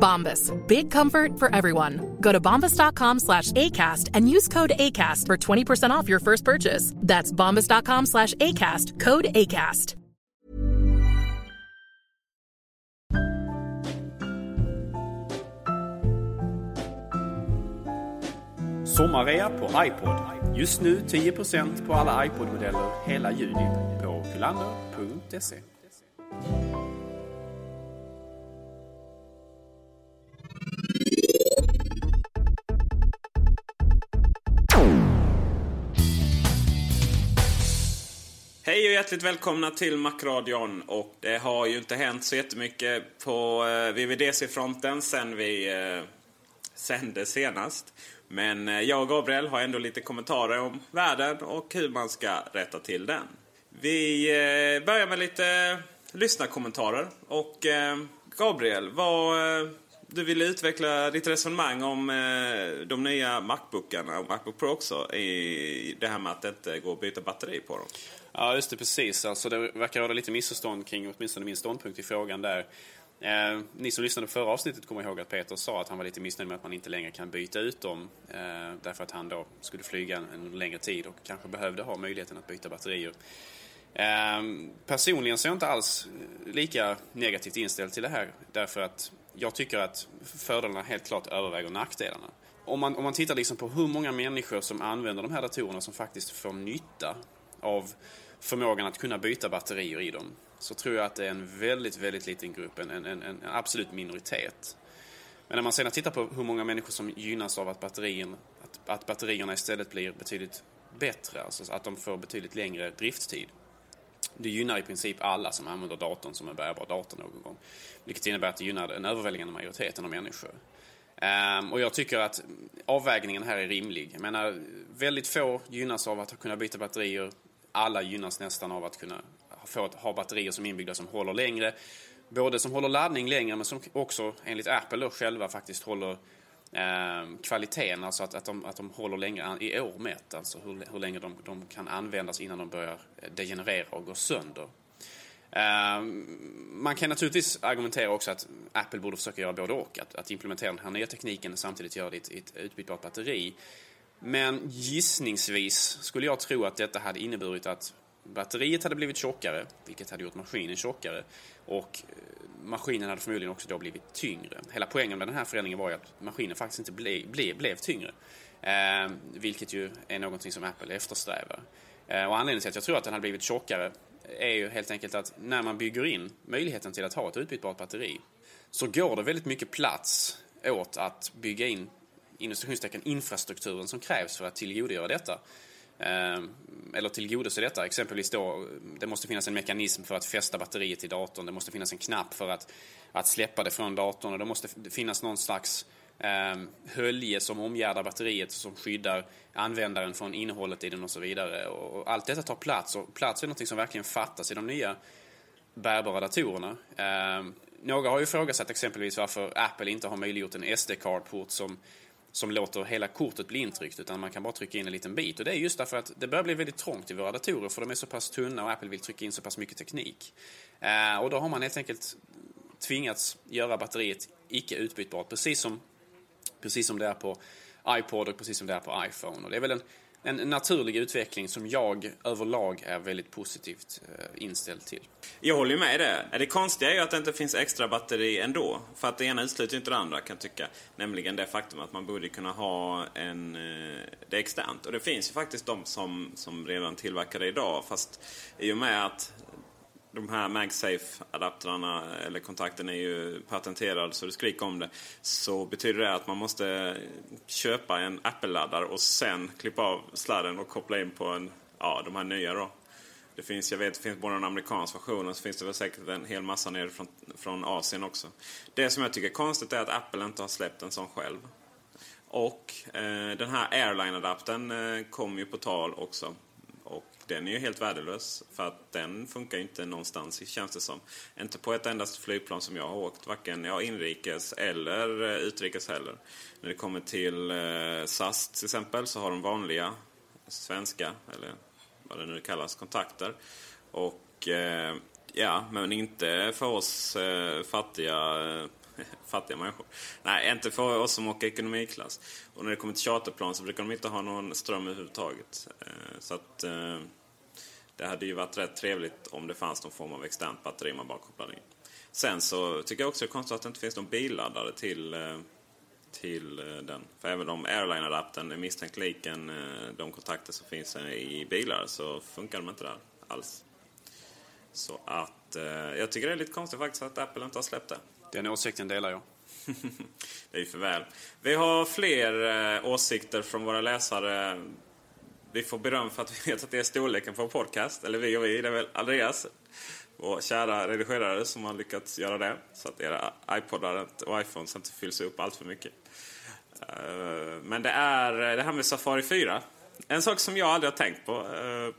Bombas. Big comfort for everyone. Go to bombas.com slash ACAST and use code ACAST for 20% off your first purchase. That's bombas.com slash ACAST. Code ACAST. Sommarrea på iPod. Just nu 10% på alla iPod-modeller hela juni på kullander.se. Hej och hjärtligt välkomna till Macradion. Och det har ju inte hänt så jättemycket på eh, VVDC-fronten sen vi eh, sände senast. Men eh, jag och Gabriel har ändå lite kommentarer om världen och hur man ska rätta till den. Vi eh, börjar med lite lyssnarkommentarer. Och eh, Gabriel, vad, eh, du ville utveckla ditt resonemang om eh, de nya Macbookarna och Macbook Pro också. I det här med att det inte går att byta batteri på dem. Ja, just det. Precis. Alltså, det verkar råda lite missförstånd kring åtminstone min ståndpunkt i frågan där. Eh, ni som lyssnade på förra avsnittet kommer ihåg att Peter sa att han var lite missnöjd med att man inte längre kan byta ut dem. Eh, därför att han då skulle flyga en, längre tid och kanske behövde ha möjligheten att byta batterier. Eh, personligen så är jag inte alls lika negativt inställd till det här. Därför att jag tycker att fördelarna helt klart överväger nackdelarna. Om man, om man tittar liksom på hur många människor som använder de här datorerna som faktiskt får nytta av förmågan att kunna byta batterier i dem så tror jag att det är en väldigt, väldigt liten grupp, en, en, en, en absolut minoritet. Men när man sedan tittar på hur många människor som gynnas av att, batterien, att, att batterierna istället blir betydligt bättre, alltså att de får betydligt längre drifttid. Det gynnar i princip alla som använder datorn som en bärbar dator någon gång. Vilket innebär att det gynnar den överväldigande majoriteten av människor. Um, och jag tycker att avvägningen här är rimlig. Jag menar, väldigt få gynnas av att kunna byta batterier. Alla gynnas nästan av att kunna få att ha batterier som är inbyggda som håller längre. Både som håller laddning längre men som också enligt Apple då själva faktiskt håller eh, kvaliteten, alltså att, att, de, att de håller längre i år mätt, alltså hur, hur länge de, de kan användas innan de börjar eh, degenerera och gå sönder. Eh, man kan naturligtvis argumentera också att Apple borde försöka göra både och. Att, att implementera den här nya tekniken och samtidigt göra det i ett, ett utbytbart batteri. Men gissningsvis skulle jag tro att detta hade inneburit att batteriet hade blivit tjockare, vilket hade gjort maskinen tjockare. Och eh, maskinen hade förmodligen också då blivit tyngre. Hela poängen med den här förändringen var ju att maskinen faktiskt inte ble, ble, blev tyngre. Eh, vilket ju är någonting som Apple eftersträvar. Eh, och anledningen till att jag tror att den hade blivit tjockare är ju helt enkelt att när man bygger in möjligheten till att ha ett utbytbart batteri så går det väldigt mycket plats åt att bygga in infrastrukturen som krävs för att tillgodogöra detta. Ehm, eller tillgodose detta. Exempelvis då, det måste finnas en mekanism för att fästa batteriet i datorn. Det måste finnas en knapp för att, att släppa det från datorn. Och det måste finnas någon slags eh, hölje som omgärdar batteriet som skyddar användaren från innehållet i den och så vidare. Och allt detta tar plats och plats är något som verkligen fattas i de nya bärbara datorerna. Eh, några har ju ifrågasatt exempelvis varför Apple inte har möjliggjort en SD-card-port som som låter hela kortet bli intryckt utan man kan bara trycka in en liten bit. Och det är just därför att det börjar bli väldigt trångt i våra datorer för de är så pass tunna och Apple vill trycka in så pass mycket teknik. Eh, och då har man helt enkelt tvingats göra batteriet icke utbytbart precis som, precis som det är på iPod och precis som det är på iPhone. Och det är väl en, en naturlig utveckling som jag överlag är väldigt positivt eh, inställd till. Jag håller ju med det. Det konstiga är ju att det inte finns extra batteri ändå. För att det ena utesluter inte det andra kan jag tycka. Nämligen det faktum att man borde kunna ha en... Eh, det externt. Och det finns ju faktiskt de som, som redan tillverkar det idag. Fast i och med att de här MagSafe-adaptrarna eller kontakten är ju patenterad så det skriker om det. Så betyder det att man måste köpa en Apple-laddare och sen klippa av sladden och koppla in på en, ja, de här nya då. Det finns, jag vet, det finns både en amerikansk version och så finns det väl säkert en hel massa nere från, från Asien också. Det som jag tycker är konstigt är att Apple inte har släppt en sån själv. Och eh, den här Airline-adaptern eh, kom ju på tal också den är ju helt värdelös. För att den funkar ju inte någonstans känns det som. Inte på ett endast flygplan som jag har åkt. Varken ja, inrikes eller eh, utrikes heller. När det kommer till eh, SAS till exempel så har de vanliga svenska, eller vad det nu kallas, kontakter. Och eh, ja, men inte för oss eh, fattiga fattiga människor. Nej, inte för oss som åker ekonomiklass. Och när det kommer till charterplan så brukar de inte ha någon ström överhuvudtaget. Eh, så att det hade ju varit rätt trevligt om det fanns någon form av externt batteri man bara kopplade in. Sen så tycker jag också det är konstigt att det inte finns någon billaddare till, eh, till eh, den. För även om Airline-adaptern är misstänkt lik eh, de kontakter som finns i bilar så funkar de inte där alls. Så att jag tycker det är lite konstigt faktiskt att Apple inte har släppt det. Den åsikten delar jag. det är ju för väl. Vi har fler åsikter från våra läsare vi får beröm för att vi vet att det är storleken på en podcast. Eller vi och vi, det är väl Andreas. Vår kära redigerare som har lyckats göra det. Så att era iPodar och iPhones inte fylls upp allt för mycket. Eh, men det är eh, det här med Safari 4. En sak som jag aldrig har tänkt på. Eh,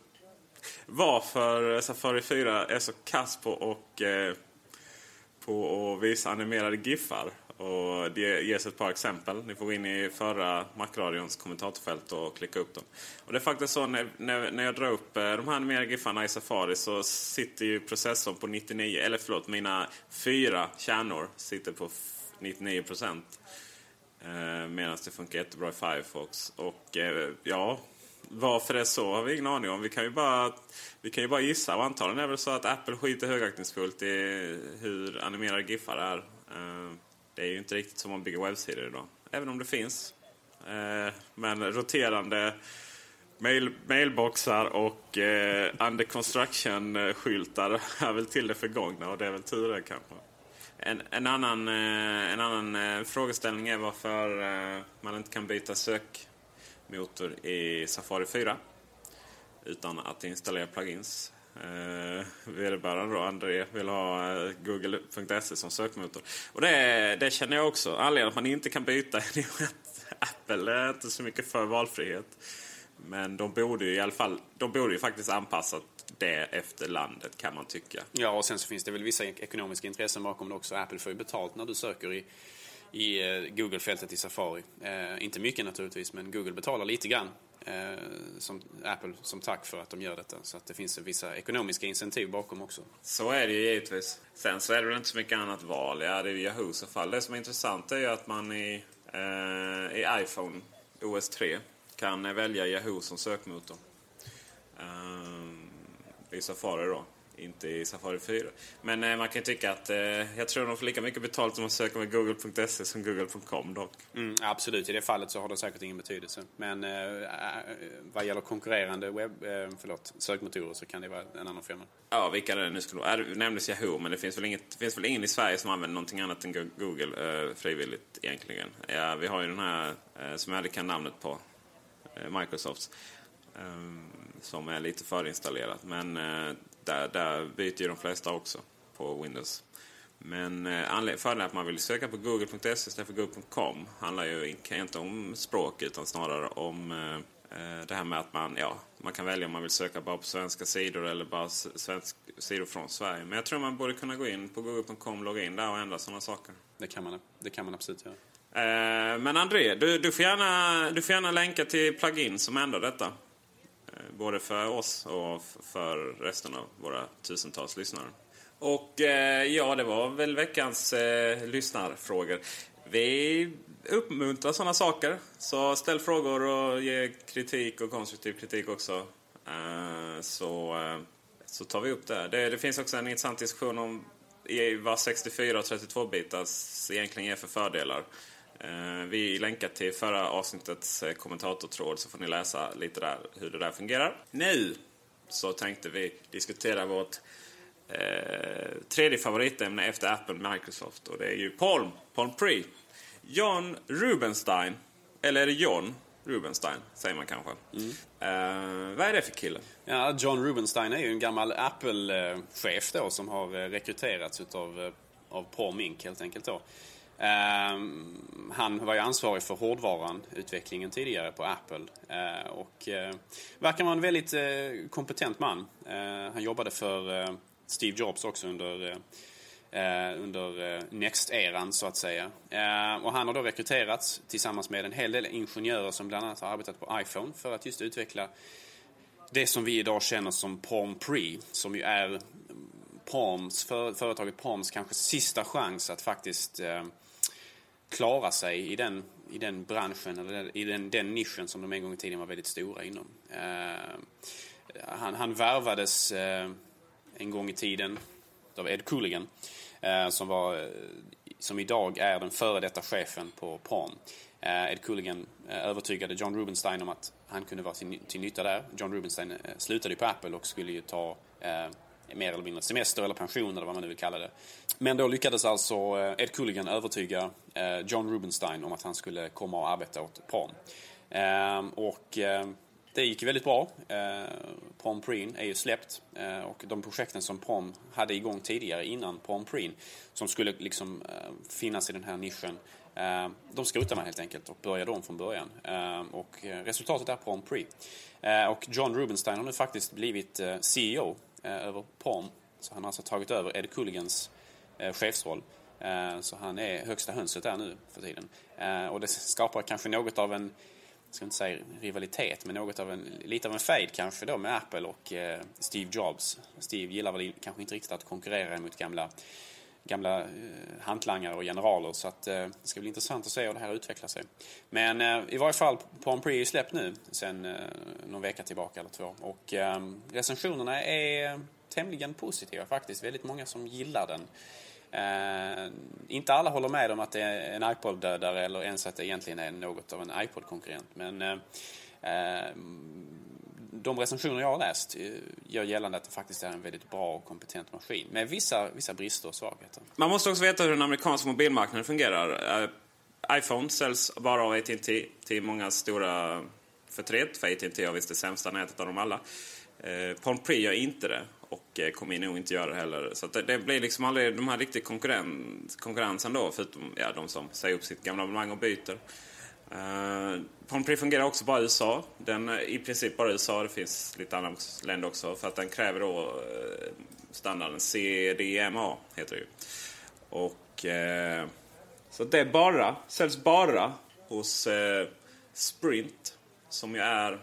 varför Safari 4 är så kass på och på att visa animerade giffar. Och det ges ett par exempel. Ni får gå in i förra Macradions kommentatorfält och klicka upp dem. Och det är faktiskt så när, när, när jag drar upp eh, de här animerade giffarna i Safari så sitter ju processorn på 99, eller förlåt, mina fyra kärnor sitter på 99 procent. Eh, Medan det funkar jättebra i Firefox. Och eh, ja, varför det är så har vi ingen aning om. Vi kan ju bara, vi kan ju bara gissa. Och antagligen är det väl så att Apple skiter högaktningsfullt i hur animerade giffar är. Eh, det är ju inte riktigt som man bygger webbsidor idag. Även om det finns. Eh, men roterande mail, mailboxar och eh, under construction-skyltar är väl till det förgångna och det är väl tur det kanske. En, en annan, eh, en annan frågeställning är varför man inte kan byta sökmotor i Safari 4 utan att installera plugins. Eh, vederbörande då, André, vill ha eh, google.se som sökmotor. Och det, det känner jag också. Anledningen att man inte kan byta är att Apple är inte så mycket för valfrihet. Men de borde ju i alla fall, de borde ju faktiskt anpassat det efter landet kan man tycka. Ja, och sen så finns det väl vissa ekonomiska intressen bakom det också. Apple får ju betalt när du söker i, i eh, Google-fältet i Safari. Eh, inte mycket naturligtvis, men Google betalar lite grann eh, som Apple som tack för att de gör detta. Så att det finns vissa ekonomiska incentiv bakom också. Så är det ju givetvis. Sen så är det väl inte så mycket annat val. Ja, det är Yahoo i fall. Det som är intressant är ju att man i, eh, i iPhone OS 3 kan välja Yahoo som sökmotor. Eh, I Safari då inte i Safari 4. Men eh, man kan tycka att eh, jag tror de får lika mycket betalt om man söker med google.se som google.com dock. Mm, absolut, i det fallet så har det säkert ingen betydelse. Men eh, eh vad gäller konkurrerande webb, eh, förlåt, sökmotorer så kan det vara en annan firma. Ja, vilka det nu skulle vara. Det nämndes Yahoo, men det finns väl, inget, det finns väl ingen i Sverige som använder någonting annat än Google eh, frivilligt egentligen. Ja, vi har ju den här, eh, som jag aldrig kan namnet på, Microsofts. Um, som är lite förinstallerat. Men eh, där, där byter ju de flesta också på Windows. Men eh, fördelen att man vill söka på google.se istället för google.com handlar ju inte om språk utan snarare om eh, eh, det här med att man, ja, man kan välja om man vill söka bara på svenska sidor eller bara svensk, sidor från Sverige. Men jag tror man borde kunna gå in på google.com, logga in där och ändra sådana saker. Det kan man, det kan man absolut göra. Eh, men André, du, du, får gärna, du får gärna länka till plugin som ändrar detta. Både för oss och för resten av våra tusentals lyssnare. Och eh, ja, det var väl veckans eh, lyssnarfrågor. Vi uppmuntrar sådana saker. Så ställ frågor och ge kritik och konstruktiv kritik också. Eh, så, eh, så tar vi upp det. det. det. finns också en intressant diskussion om vad 64 och 32-bitars egentligen ger för fördelar. Eh, vi länkar till förra avsnittets kommentatortråd så får ni läsa lite där hur det där fungerar. Nu så tänkte vi diskutera vårt eh, tredje favoritämne efter Apple Microsoft och det är ju Palm, Palm Pre. John Rubenstein, eller är det John Rubenstein säger man kanske. Mm. Uh, vad är det för kille? Ja, John Rubenstein är ju en gammal Apple-chef då som har eh, rekryterats utav, eh, av Paul Mink helt enkelt då. Ehm, han var ju ansvarig för hårdvaran, utvecklingen tidigare på Apple. Ehm, och eh, verkar vara en väldigt eh, kompetent man. Ehm, han jobbade för eh, Steve Jobs också under under Next-eran så att säga. Och han har då rekryterats tillsammans med en hel del ingenjörer som bland annat har arbetat på iPhone för att just utveckla det som vi idag känner som Palm Pre, som ju är Palms, för, företaget Palms kanske sista chans att faktiskt eh, klara sig i den, i den branschen, eller i den, den nischen som de en gång i tiden var väldigt stora inom. Eh, han, han värvades eh, en gång i tiden av Ed Cooligan Eh, som, var, eh, som idag är den före detta chefen på Palm. Eh, Ed Cooligan eh, övertygade John Rubenstein om att han kunde vara till, till nytta där. John Rubenstein slutade ju på Apple och skulle ju ta eh, mer eller mindre semester eller pension eller vad man nu vill kalla det. Men då lyckades alltså eh, Ed Culligan övertyga eh, John Rubenstein om att han skulle komma och arbeta åt Prom. Ehm, och eh, det gick väldigt bra. Prom Preen är ju släppt och de projekten som Prom hade igång tidigare innan Prom Preen som skulle liksom finnas i den här nischen de skrotar man helt enkelt och började om från början. Ehm, och resultatet är Prom Pre. Och John Rubenstein har nu faktiskt blivit CEO Eh, över Prom. Så han har alltså tagit över Ed Culligans eh, chefsroll. Eh, så han är högsta hönset där nu för tiden. Och det skapar kanske något av en jag ska inte säga rivalitet, men något av en, lite av en fade kanske då med Apple och eh, Steve Jobs. Steve gillar väl kanske inte riktigt att konkurrera mot gamla, gamla eh, hantlangare och generaler så att eh, det ska bli intressant att se hur det här utvecklar sig. Men eh, i varje fall, Palm Pre är släppt nu sen eh, någon vecka tillbaka eller två och eh, recensionerna är tämligen positiva faktiskt. Väldigt många som gillar den. Eh, inte alla håller med om att det är en iPod-dödare eller ens att det egentligen är något av en iPod-konkurrent. Men eh, eh de recensioner jag har läst eh, gör gällande att det faktiskt är en väldigt bra och kompetent maskin med vissa, vissa brister och svagheter. Man måste också veta hur den amerikanska mobilmarknaden fungerar. Eh, iPhone säljs bara av AT&T till många stora förtret. För AT&T har visst det sämsta nätet av dem alla. Uh, Palm Pre gör inte det och kommer nog inte göra det heller. Så det, det, blir liksom aldrig de här riktiga konkurren, konkurrensen då, förutom ja, de som säger upp sitt gamla abonnemang och byter. Uh, eh, fungerar också bara i USA. Den eh, i princip bara i USA. Det finns lite andra länder också. För att den kräver då uh, standarden CDMA, heter det ju. Och... Uh, så det är bara, säljs bara hos uh, Sprint. Som ju är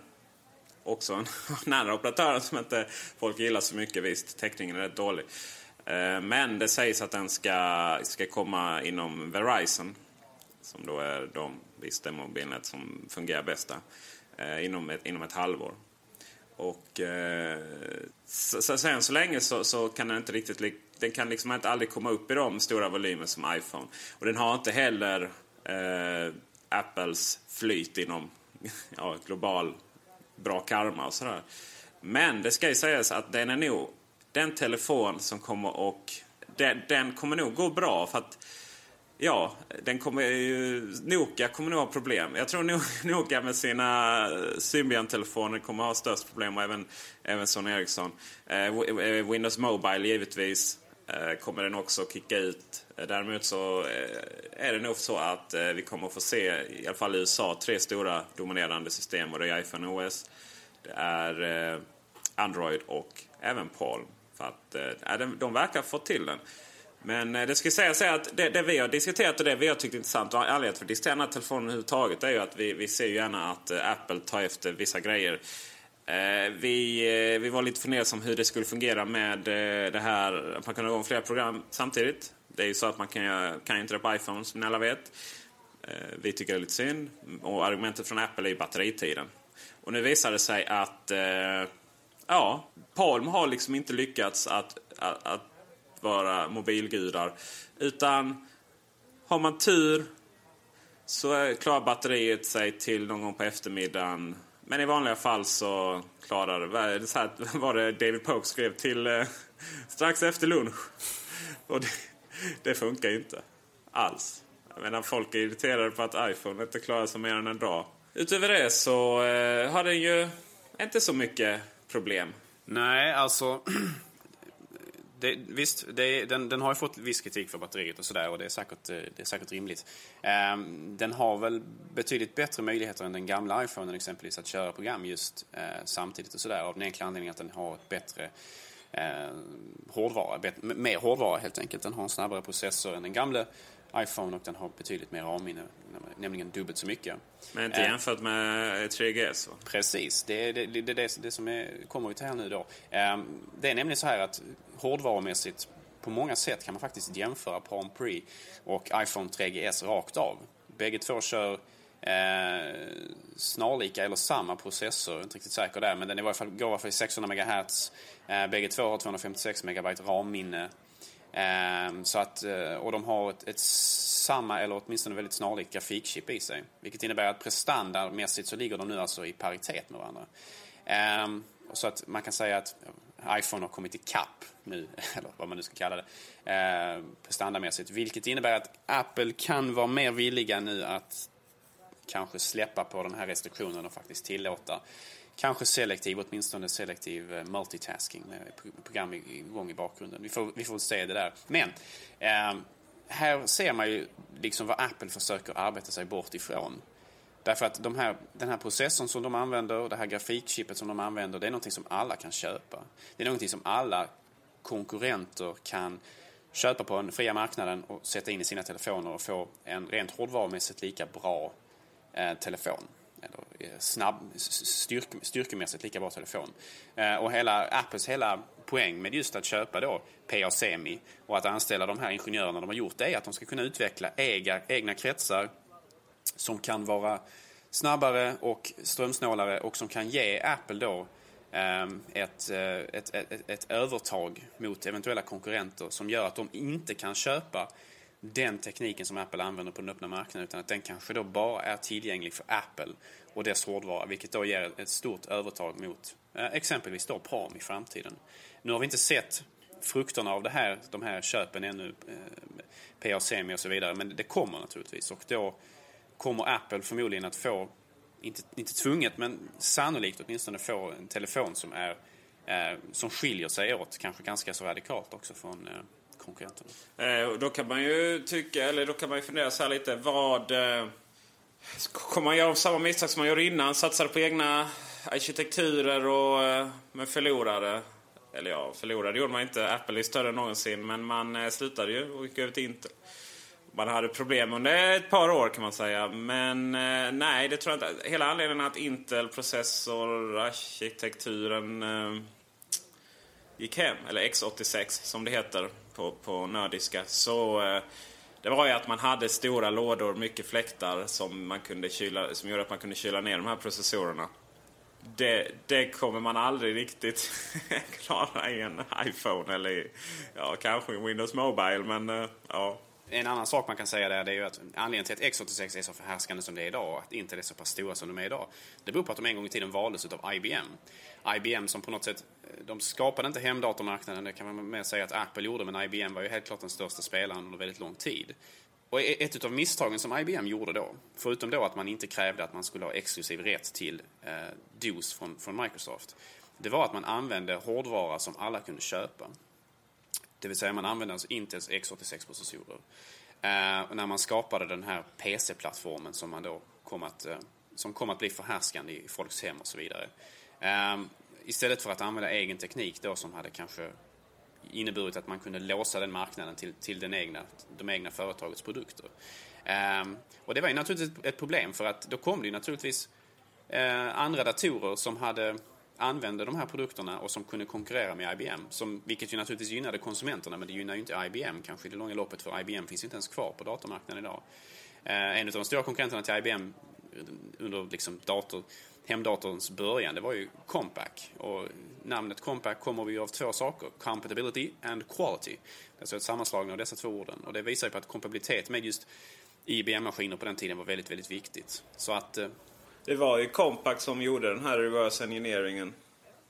också en, en annan operatör som inte folk gillar så mycket. Visst, täckningen är rätt dålig. Eh, men det sägs att den ska, ska komma inom Verizon. Som då är de, visst, det mobilnät som fungerar bäst där. Eh, inom ett, inom ett halvår. Och eh, så, så, sen så länge så, så, kan den inte riktigt... Den kan liksom inte aldrig komma upp i de stora volymer som iPhone. Och den har inte heller eh, Apples flyt inom ja, global bra karma och sådär. Men det ska ju sägas att den är nog den telefon som kommer och den, den kommer nog gå bra för att Ja, den kommer ju, Nokia kommer nog ha problem. Jag tror Nokia med sina Symbian-telefoner kommer ha störst problem och även, även Sony Ericsson. Eh, eh Windows Mobile givetvis eh, kommer den också kicka ut. Eh, däremot så eh, är det nog så att eh, vi kommer att få se, i alla fall i USA, tre stora dominerande system. Och det är iPhone OS, det är eh, Android och även Palm. För att eh, de, de verkar få till den. Men eh, det ska sägas att det, det, vi har diskuterat och det vi har tyckt är intressant och anledningen för att diskutera den här telefonen överhuvudtaget är ju att vi, vi ser ju gärna att eh, Apple tar efter vissa grejer. Eh, vi, eh, vi var lite fundersamma hur det skulle fungera med eh, det här att man kan ha igång flera program samtidigt. Det är ju så att man kan, kan inte det på iPhone som ni alla vet. Eh, vi tycker det är lite synd. Och argumentet från Apple är ju batteritiden. Och nu visar det sig att ja, Palm har liksom inte lyckats att, att, att vara mobilgudar. Utan har man tur så klarar batteriet sig till någon gång på eftermiddagen. Men i vanliga fall så klarar det... Så här var det David Poke skrev till eh, strax efter lunch. Och det, det funkar ju inte alls. Jag menar, folk är irriterade på att iPhone inte klarar sig mer än en dag. Utöver det så eh, har den ju inte så mycket problem. Nej, alltså det, visst, det, den, den, har ju fått viss kritik för batteriet och sådär och det är säkert, eh, det är säkert rimligt. Um, den har väl betydligt bättre möjligheter än den gamla iPhonen exempelvis att köra program just uh, samtidigt och sådär av den enkla anledningen att den har ett bättre uh, hårdvara, bet, mer hårdvara helt enkelt. Den har en snabbare processor än den gamla iPhone och den har betydligt mer RAM-minne, nämligen dubbelt så mycket. Men inte eh, jämfört med 3GS? Va? Precis, det är det, det, det, det, som är, kommer ut här nu då. Eh, det är nämligen så här att hårdvarumässigt på många sätt kan man faktiskt jämföra Palm Pre och iPhone 3GS rakt av. Bägge två kör eh, snarlika eller samma processor, jag är inte riktigt säker där, men den är i varje fall, går i alla fall i 600 MHz. Eh, bägge två har 256 MB RAM-minne. Eh, så att, eh, och de har ett, ett, samma eller åtminstone väldigt snarlikt grafikchip i sig. Vilket innebär att prestandamässigt så ligger de nu alltså i paritet med varandra. Eh, så att man kan säga att iPhone har kommit ikapp nu, eller vad man nu ska kalla det, eh, prestandamässigt. Vilket innebär att Apple kan vara mer villiga nu att kanske släppa på den här restriktionen och faktiskt tillåta kanske selektiv, åtminstone selektiv eh, multitasking med program igång i bakgrunden. Vi får, vi får se det där. Men eh, här ser man ju liksom vad Apple försöker arbeta sig bort ifrån. Därför att de här, den här processorn som de använder och det här grafikchippet som de använder, det är någonting som alla kan köpa. Det är någonting som alla konkurrenter kan köpa på den fria marknaden och sätta in i sina telefoner och få en rent hårdvarumässigt lika bra eh, telefon. Eller eh, snabb, styrk, styrkemässigt lika bra telefon. Eh, och hela Apples hela poäng med just att köpa då PA Semi och att anställa de här ingenjörerna de har gjort, det är att de ska kunna utveckla egna, egna kretsar som kan vara snabbare och strömsnålare och som kan ge Apple då ehm, eh, ett, ett, ett, ett, övertag mot eventuella konkurrenter som gör att de inte kan köpa den tekniken som Apple använder på den öppna marknaden utan att den kanske då bara är tillgänglig för Apple och dess hårdvara vilket då ger ett stort övertag mot eh, exempelvis då Palm i framtiden. Nu har vi inte sett frukterna av det här, de här köpen ännu, eh, PA Semi och så vidare, men det kommer naturligtvis och då kommer Apple förmodligen att få, inte, inte tvunget, men sannolikt åtminstone få en telefon som är eh, som skiljer sig åt, kanske ganska så radikalt också från eh, konkurrenterna. Eh, då kan man ju tycka, eller då kan man ju fundera så här lite, vad... Eh, kommer man göra samma misstag som man gjorde innan? Satsade på egna arkitekturer och eh, Men med förlorare? Eller ja, förlorade gjorde man inte. Apple är större än någonsin, men man eh, slutade ju och gick över till Intel man hade problem under ett par år kan man säga. Men eh, nej, det tror jag inte. Hela anledningen att Intel processorarkitekturen eh, gick hem, eller X86 som det heter på, på nördiska. Så eh, det var ju att man hade stora lådor, mycket fläktar som, man kunde kyla, som gjorde att man kunde kyla ner de här processorerna. Det, det kommer man aldrig riktigt klara i en iPhone eller ja, kanske i Windows Mobile. Men eh, ja, en annan sak man kan säga där det är ju att anledningen till att X86 är så förhärskande som det är idag och att inte är så pass stora som de är idag. Det beror på att de en gång i tiden valdes av IBM. IBM som på något sätt, de skapade inte hemdatormarknaden, det kan man mer säga att Apple gjorde, men IBM var ju helt klart den största spelaren under väldigt lång tid. Och e-, ett av misstagen som IBM gjorde då, förutom då att man inte krävde att man skulle ha exklusiv rätt till eh, DOS från, från Microsoft, det var att man använde hårdvara som alla kunde köpa. Det vill säga man använde alltså Intels x86-processorer. Eh, när man skapade den här PC-plattformen som man då kom att, eh, som kom att bli förhärskande i folks hem och så vidare. Eh, istället för att använda egen teknik då som hade kanske inneburit att man kunde låsa den marknaden till, till den egna, de egna företagets produkter. Ehm, och det var ju naturligtvis ett problem för att då kom det ju naturligtvis eh, andra datorer som hade använde de här produkterna och som kunde konkurrera med IBM. Som, vilket ju naturligtvis gynnade konsumenterna men det gynnar ju inte IBM kanske i det långa loppet för IBM finns ju inte ens kvar på datormarknaden idag. Eh, en av de stora konkurrenterna till IBM eh, under liksom dator, hemdatorns början, det var ju Compaq. Och namnet Compaq kommer ju av två saker, compatibility and quality. Alltså ett sammanslagning av dessa två orden. Och det visar ju på att kompatibilitet med just IBM-maskiner på den tiden var väldigt, väldigt viktigt. Så att... Eh, det var ju Compaq som gjorde den här reverse engineeringen.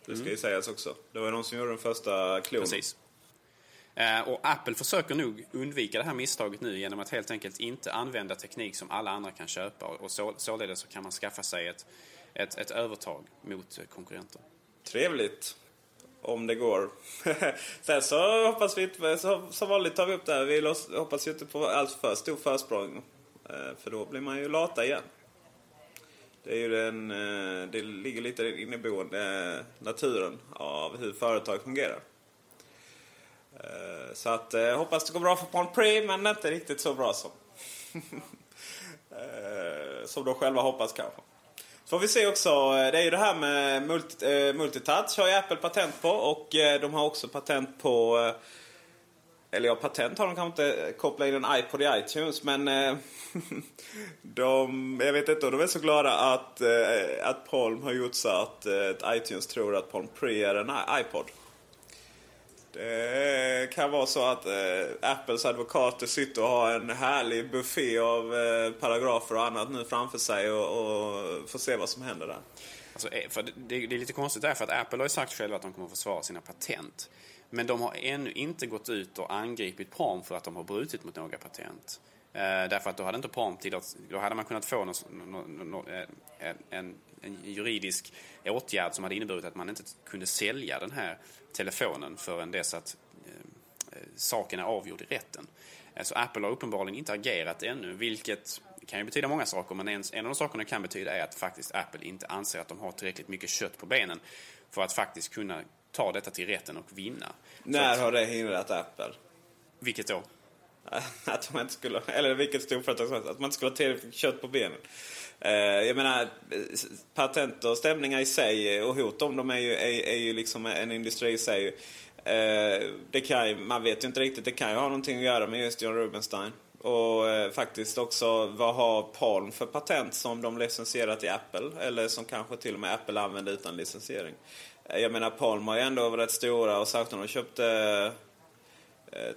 Det ska mm. ju sägas också. Det var de som gjorde den första klonen. Precis. Eh, och Apple försöker nog undvika det här misstaget nu genom att helt enkelt inte använda teknik som alla andra kan köpa. Och så, således så kan man skaffa sig ett, ett, ett övertag mot konkurrenter. Trevligt. Om det går. Sen så hoppas vi inte, som vanligt tar vi upp det här, vi hoppas ju inte på alls för stor försprång. Eh, för då blir man ju lata igen. Det är ju den, eh, det ligger lite inneboende naturen av hur företag fungerar. Eh, så att jag hoppas det går bra för Palm Pre men inte riktigt så bra som som de själva hoppas kanske. Så får vi se också, det är ju det här med multi, multitouch har ju Apple patent på och de har också patent på eller ja, patent har de kanske inte kopplat in en iPod i iTunes men eh, de, jag vet inte om de är så glada att, eh, att Palm har gjort så att eh, iTunes tror att Palm Pre är en iPod. Det kan vara så att eh, Apples advokater sitter och har en härlig buffé av eh, paragrafer och annat nu framför sig och, och får se vad som händer där. Alltså, eh, för det, det, är lite konstigt därför att Apple har ju sagt själva att de kommer att försvara sina patent. Men de har ännu inte gått ut och angripit Palm för att de har brutit mot några patent. Eh, därför att då hade inte Palm tillåts, då hade man kunnat få någon, någon, någon, eh, en, en, en juridisk åtgärd som hade inneburit att man inte kunde sälja den här telefonen förrän dess att eh, eh, saken är avgjord i rätten. Eh, så Apple har uppenbarligen inte agerat ännu, vilket kan ju betyda många saker, men en, en av de sakerna kan betyda är att faktiskt Apple inte anser att de har tillräckligt mycket kött på benen för att faktiskt kunna ta detta till rätten och vinna. När att, har det hindrat Apple? Vilket då? att man inte skulle, eller vilket storföretag som helst, att man inte skulle ha tillräckligt kött på benen. Uh, jag menar, patent och stämningar i sig och hot om dem är ju, är, är ju liksom en industri i sig. Uh, det kan, man vet ju inte riktigt, det kan ju ha någonting att göra med just John Rubenstein. Och uh, faktiskt också vad har Palm för patent som de licensierat i Apple? Eller som kanske till och med Apple använder utan licensiering. Eh, jag menar Palm har ju ändå varit rätt stora och särskilt när de köpte eh, eh,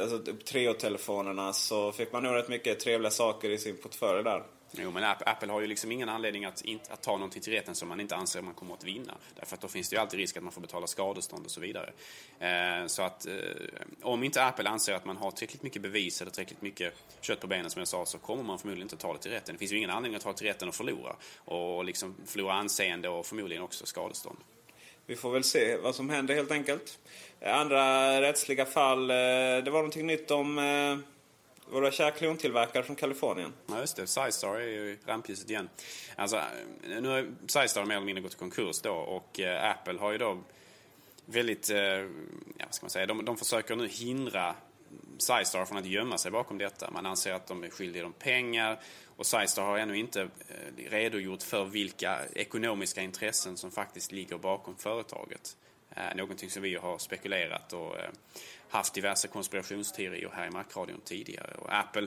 alltså, typ Treo-telefonerna så fick man nog rätt mycket trevliga saker i sin portfölj där. Jo, men Apple har ju liksom ingen anledning att, inte, att ta någonting till rätten som man inte anser att man kommer att vinna. Därför att då finns det ju alltid risk att man får betala skadestånd och så vidare. Eh, så att eh, om inte Apple anser att man har tillräckligt mycket bevis eller tillräckligt mycket kött på benen som jag sa så kommer man förmodligen inte ta det till rätten. Det finns ju ingen anledning att ta det till rätten och förlora. Och liksom förlora anseende och förmodligen också skadestånd. Vi får väl se vad som händer helt enkelt. Andra rättsliga fall, eh, det var någonting nytt om eh, våra kära klontillverkare från Kalifornien. Ja, just det. Sizestar är ju i rampljuset igen. Alltså, eh, nu har Sizestar mer eller mindre gått i konkurs då och eh, Apple har ju då väldigt, ja, vad ska man säga, de, de försöker nu hindra Sizestar från att gömma sig bakom detta. Man anser att de är skyldiga dem pengar och Sizestar har ännu inte eh, redogjort för vilka ekonomiska intressen som faktiskt ligger bakom företaget. Eh, någonting som vi har spekulerat och eh, haft diverse konspirationsteorier här i Macradion tidigare. Och Apple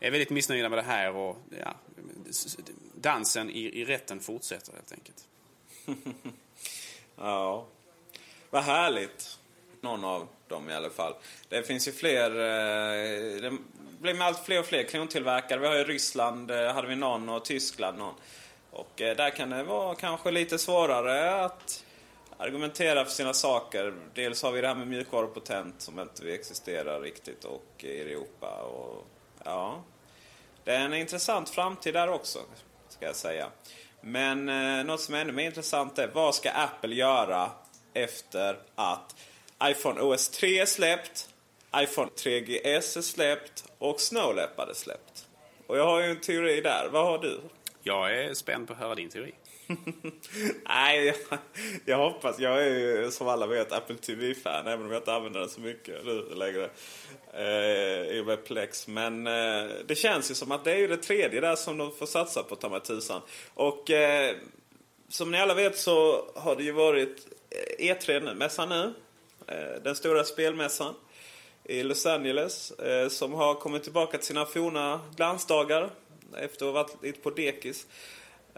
är väldigt missnöjda med det här och ja, dansen i, i rätten fortsätter helt enkelt. ja, vad härligt. Någon av dem i alla fall. Det finns ju fler, eh, det blir med allt fler och fler klontillverkare. Vi har ju Ryssland, eh, hade vi någon och Tyskland någon. Och eh, där kan det vara kanske lite svårare att argumentera för sina saker. Dels har vi det här med mjukvarupotent som inte vi existerar riktigt och i Europa. Och, ja, det är en intressant framtid där också, ska jag säga. Men eh, något som är ännu mer intressant är vad ska Apple göra efter att iPhone OS 3 är släppt, iPhone 3GS är släppt och Snow Leopard är släppt. Och jag har ju en teori där. Vad har du? Jag är spänd på att höra din teori. Nej, jag, jag hoppas. Jag är ju som alla vet Apple TV-fan även om jag inte använder den så mycket nu längre. Eh, I och med Plex. Men eh, det känns ju som att det är ju det tredje där som de får satsa på ta mig tusan. Och eh, som ni alla vet så har det ju varit E3-mässan nu. Eh, Eh, den stora spelmässan i Los Angeles. Eh, som har kommit tillbaka till sina forna glansdagar efter att ha varit lite på dekis.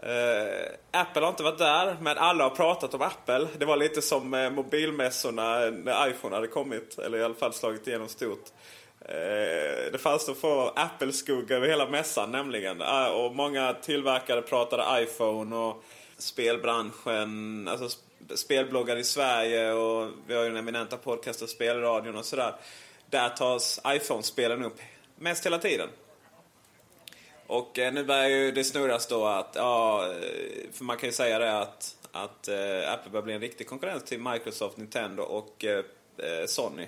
Uh, Apple har inte varit där, men alla har pratat om Apple. Det var lite som uh, mobilmässorna när iPhone hade kommit, eller i alla fall slagit igenom stort. Uh, det fanns då få Apple-skugga över hela mässan nämligen. och många tillverkare pratade iPhone och spelbranschen, alltså spelbloggar i Sverige och vi har ju den eminenta podcasten Spelradion och sådär. Där tas iPhone-spelen upp mest hela tiden. Och eh, nu börjar ju det snurras då att, ja, eh, för man kan ju säga det att, att eh, Apple börjar bli en riktig konkurrens till Microsoft, Nintendo och eh, eh Sony.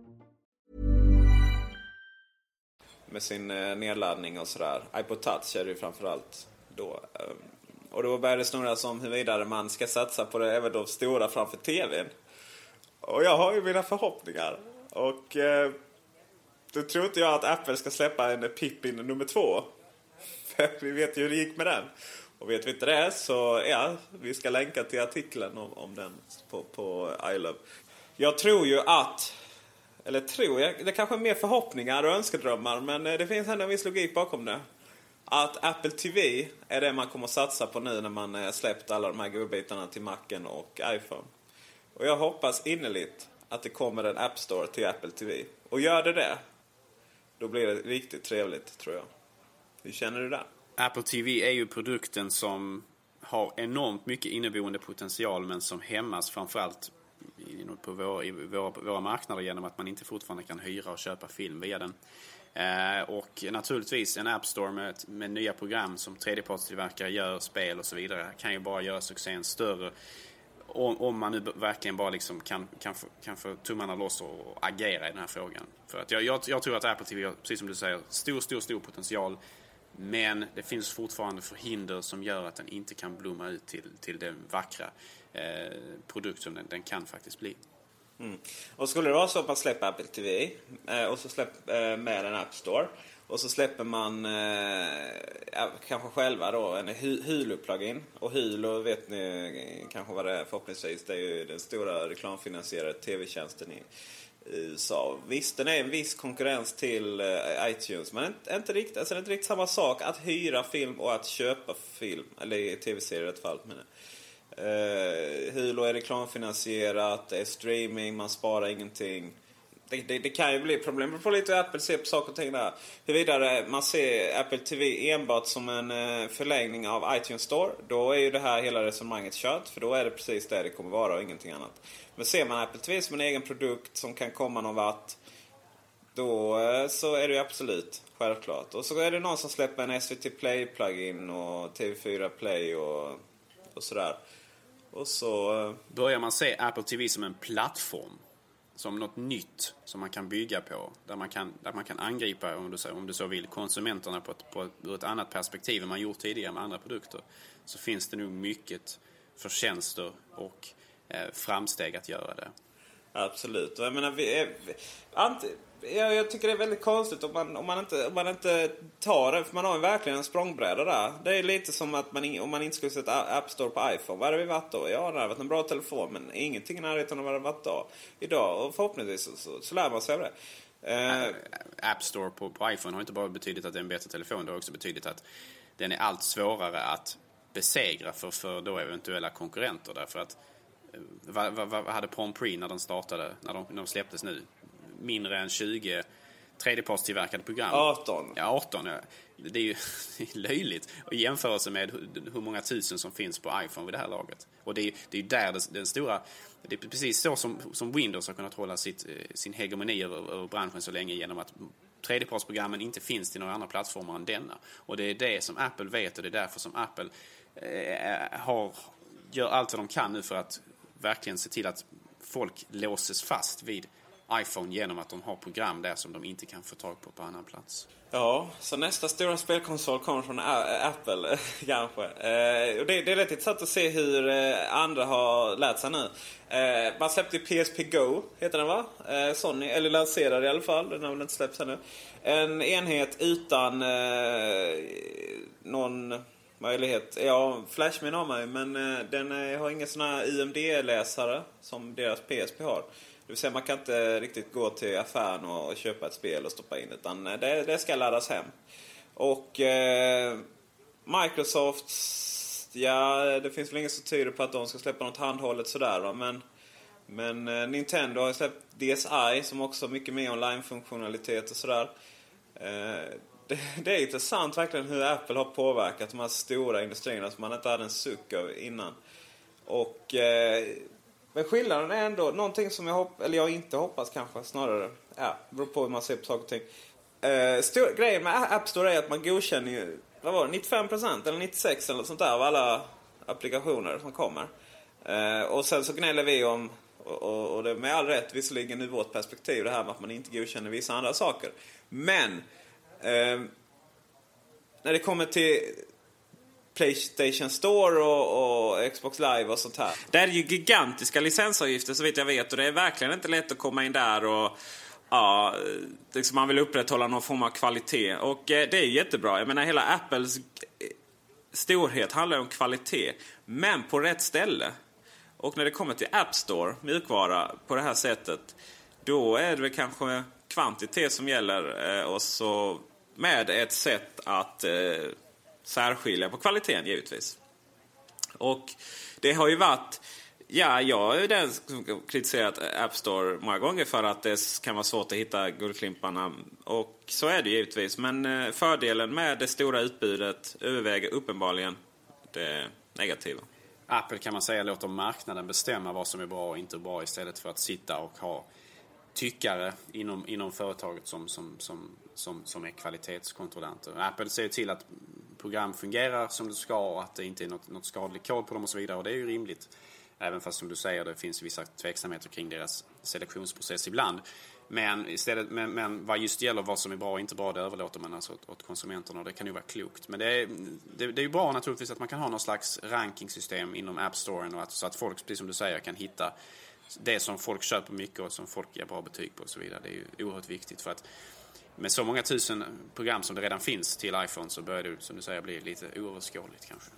Med sin eh, nedladdning och sådär. iPod Touch är det ju framförallt då. Eh, och då började det snurras om huruvida man ska satsa på det även de stora framför TVn. Och jag har ju mina förhoppningar. Och eh, då tror inte jag att Apple ska släppa en Pippin nummer två. För vi vet ju hur det gick med den. Och vet vi inte det så ja, vi ska länka till artikeln om, om den på, på iLove. Jag tror ju att, eller tror jag, det kanske är mer förhoppningar och önskedrömmar men eh, det finns ändå en viss logik bakom det att Apple TV är det man kommer att satsa på nu när man eh, släppt alla de här godbitarna till Macen och iPhone. Och jag hoppas innerligt att det kommer en App Store till Apple TV. Och gör det det, då blir det riktigt trevligt tror jag. Hur känner du där? Apple TV är ju produkten som har enormt mycket inneboende potential men som hämmas framförallt på våra, i våra, våra marknader genom att man inte fortfarande kan hyra och köpa film via den. Eh, och naturligtvis en App Store med, med nya program som tredjepartstillverkare gör, spel och så vidare kan ju bara göra succén större. Om, om man nu verkligen bara liksom kan, kan, få, kan få tummarna loss och agera i den här frågan. För att jag, jag, jag tror att Apple TV har, precis som du säger, stor, stor, stor potential. Men det finns fortfarande förhinder som gör att den inte kan blomma ut till, till den vackra eh, produkt som den, den kan faktiskt bli. Mm. Och skulle det vara så att man släpper Apple TV eh, och så släpper eh, med en App Store och så släpper man eh, kanske själva då en Hulu-plugin. Och Hulu vet ni kanske vad det är förhoppningsvis. Det är ju den stora reklamfinansierade tv-tjänsten i USA. Visst, den är en viss konkurrens till eh, iTunes. Men inte, inte, riktigt, alltså, det är inte riktigt samma sak att hyra film och att köpa film. Eller tv-serier i ett fall. Men, Uh, Hulu är reklamfinansierat, det är streaming, man sparar ingenting. Det, det, det kan ju bli problem. Det på lite hur Apple ser på saker och ting där. Huruvida man ser Apple TV enbart som en uh, förlängning av iTunes Store. Då är ju det här hela resonemanget kört. För då är det precis det det kommer vara och ingenting annat. Men ser man Apple TV som en egen produkt som kan komma någon vart. då eh, så är det ju absolut självklart. Och så är det någon som släpper en SVT Play-plugin och TV4 Play och, och sådär. Och så... eh, Börjar man se Apple TV som en plattform, som något nytt som man kan bygga på, där man kan, där man kan angripa, om du, så, om du så vill, konsumenterna på ett, på ett, ur ett annat perspektiv än man gjort tidigare med andra produkter, så finns det nog mycket förtjänster och eh, framsteg att göra det. Absolut. Och jag menar, vi är, vi, jag, jag tycker det är väldigt konstigt om man, om man, inte, om man inte tar det. För man har ju verkligen en språngbräda där. Det är lite som att man, om man inte skulle sätta App Store på iPhone. Vad hade vi varit då? Ja, det hade varit en bra telefon. Men ingenting i närheten av vad det hade varit då. Idag. Och förhoppningsvis så, så, så lär man sig av det. Uh, App Store på, på iPhone har inte bara betydit att det är en bättre telefon, det har också betydit att den är allt svårare att besegra för, för då eventuella konkurrenter. Därför att, eh, vad, vad, vad hade Palm Prix när den startade, när de, när de släpptes nu? Mindre än 20 tredjepartstillverkade program. 18. Ja, 18. Ja. Det är ju löjligt i jämförelse med hur, många tusen som finns på iPhone vid det här laget. Och det är det är ju där det, den stora... Det är precis så som, som Windows har kunnat hålla sitt, eh, sin hegemoni över, över branschen så länge genom att tredjepartsprogrammen inte finns till några andra plattformar än denna. Och det är det som Apple vet och det är därför som Apple eh, har, gör allt vad de kan nu för att verkligen se till att folk låses fast vid iPhone genom att de har program där som de inte kan få tag på på annan plats. Ja, så nästa stora spelkonsol kommer från Apple kanske. Eh, och det, det är rätt intressant att se hur eh, andra har lärt sig nu. Eh, man släppte ju PSP Go, heter den va? Eh, Sony, eller lanserade i alla fall. Den har väl inte släppts ännu. En enhet utan eh, någon möjlighet. Ja, Flashmin har man ju, men eh, den eh, har ingen sån här IMD-läsare som deras PSP har. Det vill säga man kan inte riktigt gå till affären och köpa ett spel och stoppa in utan eh, det, det ska laddas hem. Och eh, Microsoft, ja det finns väl inget som tyder på att de ska släppa något handhållet sådär va? men men eh, Nintendo har ju släppt DSi som också har mycket mer online-funktionalitet och sådär. Eh, det, det är intressant verkligen hur Apple har påverkat de här stora industrierna som man inte hade en suck av innan. Och, eh, men skillnaden är ändå någonting som jag hoppas, eller jag inte hoppas kanske snarare. Ja, beror på hur man ser på saker och ting. Uh, stor, grejen med App Store är att man godkänner ju, vad var det, 95% eller 96% eller sånt där av alla applikationer som kommer. Uh, och sen så gnäller vi om, och, och, och det är med all rätt visserligen ur vårt perspektiv, det här med att man inte godkänner vissa andra saker. Men uh, när det kommer till Playstation Store och, och Xbox Live och sånt här. Det är ju gigantiska licensavgifter så vitt jag vet och det är verkligen inte lätt att komma in där och Ja, liksom man vill upprätthålla någon form av kvalitet. Och eh, det är jättebra. Jag menar hela Apples eh, storhet handlar om kvalitet. Men på rätt ställe. Och när det kommer till App Store, mjukvara, på det här sättet. Då är det väl kanske kvantitet som gäller. eh, Och så med ett sätt att eh, särskilja på kvaliteten givetvis. Och det har ju varit... Ja, jag är den som kritiserat App Store många gånger för att det kan vara svårt att hitta guldklimparna. Och så är det givetvis. Men eh, fördelen med det stora utbudet överväger uppenbarligen det negativa. Apple kan man säga låter marknaden bestämma vad som är bra och inte bra istället för att sitta och ha tyckare inom, inom företaget som, som, som, som, som är kvalitetskontrollanter. Apple ser till att program fungerar som det ska och att det inte är något, något skadligt kod på dem och så vidare och det är ju rimligt. Även fast som du säger det finns vissa tveksamheter kring deras selektionsprocess ibland. Men, istället, men, men vad just gäller vad som är bra och inte bra det överlåter man alltså åt, åt konsumenterna och det kan ju vara klokt. Men det är, det, det är ju bra naturligtvis att man kan ha någon slags rankingsystem inom App Storen och att, så att folk, precis som du säger, kan hitta det som folk köper mycket och som folk ger bra betyg på och så vidare. Det är ju oerhört viktigt för att med så många tusen program som det redan finns till iPhone så börjar det, som du säger, bli lite oöverskådligt kanske.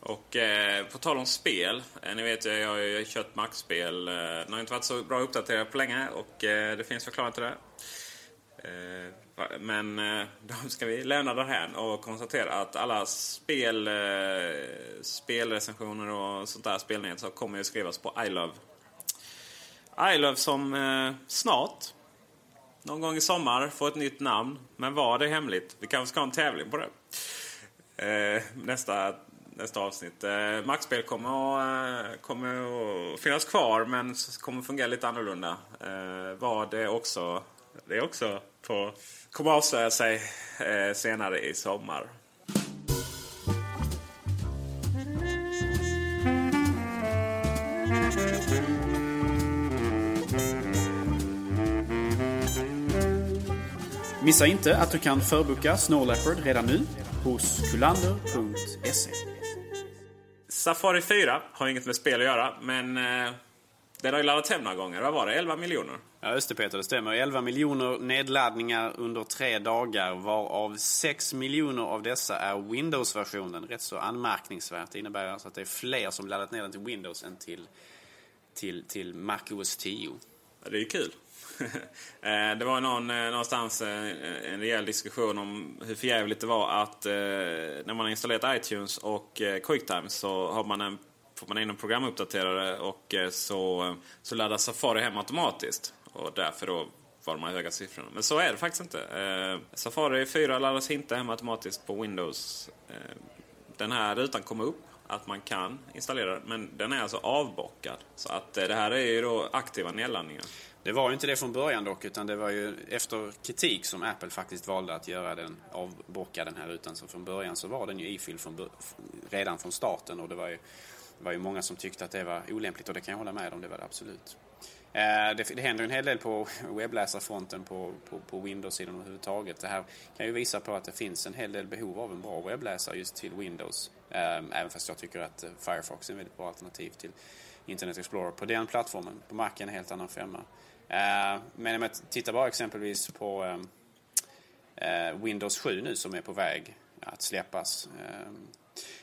Och eh, på tal om spel. Eh, ni vet jag har ju kört Mac-spel. Eh, de har inte varit så bra uppdaterade på länge och eh, det finns förklaring till det. Eh, men eh, då ska vi lämna det här och konstatera att alla spel, eh, spelrecensioner och sånt där spelnyheter kommer ju skrivas på iLove. iLove som eh, snart, någon gång i sommar, få ett nytt namn. Men var det hemligt? Vi kanske ska ha en tävling på det. Eh, nästa nästa avsnitt. Eh, Maxspel kommer att, eh, kommer att finnas kvar men kommer fungera lite annorlunda. Eh, vad det också, det är också på, kommer avslöja sig eh, senare i sommar. Missa inte att du kan förboka Snow Leopard redan nu hos kulander.se. Safari 4 har inget med spel att göra, men eh, den har ju laddat hem några gånger. Vad var det? 11 miljoner? Ja, just det Peter, det stämmer. 11 miljoner nedladdningar under tre dagar, varav 6 miljoner av dessa är Windows-versionen. Rätt så anmärkningsvärt. Det innebär alltså att det är fler som laddat ner den till Windows än till, till, till Mac OS 10. Ja, det är ju kul. Eh, det var någon, eh, någonstans eh, en rejäl diskussion om hur förjävligt det var att när man har installerat iTunes och Quicktime så har man en, får man in en programuppdaterare och så, så laddar Safari hem automatiskt. Och därför då var de här höga siffrorna. Men så är det faktiskt inte. Safari 4 laddas inte hem automatiskt på Windows. Den här rutan kommer upp att man kan installera den. Men den är alltså avbockad. Så att det här är ju då aktiva nedladdningar. Det var ju inte det från början dock, utan det var ju efter kritik som Apple faktiskt valde att göra den, avbocka den här rutan. Så från början så var den ju ifylld från, redan från starten och det var, ju, det var ju många som tyckte att det var olämpligt och det kan jag hålla med om, det var det absolut. Eh, det, det händer en hel del på webbläsarfronten på, på, på Windows-sidan överhuvudtaget. Det här kan ju visa på att det finns en hel del behov av en bra webbläsare just till Windows. Ehm, även fast jag tycker att eh, Firefox är ett väldigt bra alternativ till Internet Explorer på den plattformen. På Mac är en helt annan femma. Eh, men om jag tittar bara exempelvis på ehm, eh, Windows 7 nu som är på väg att släppas. Ehm,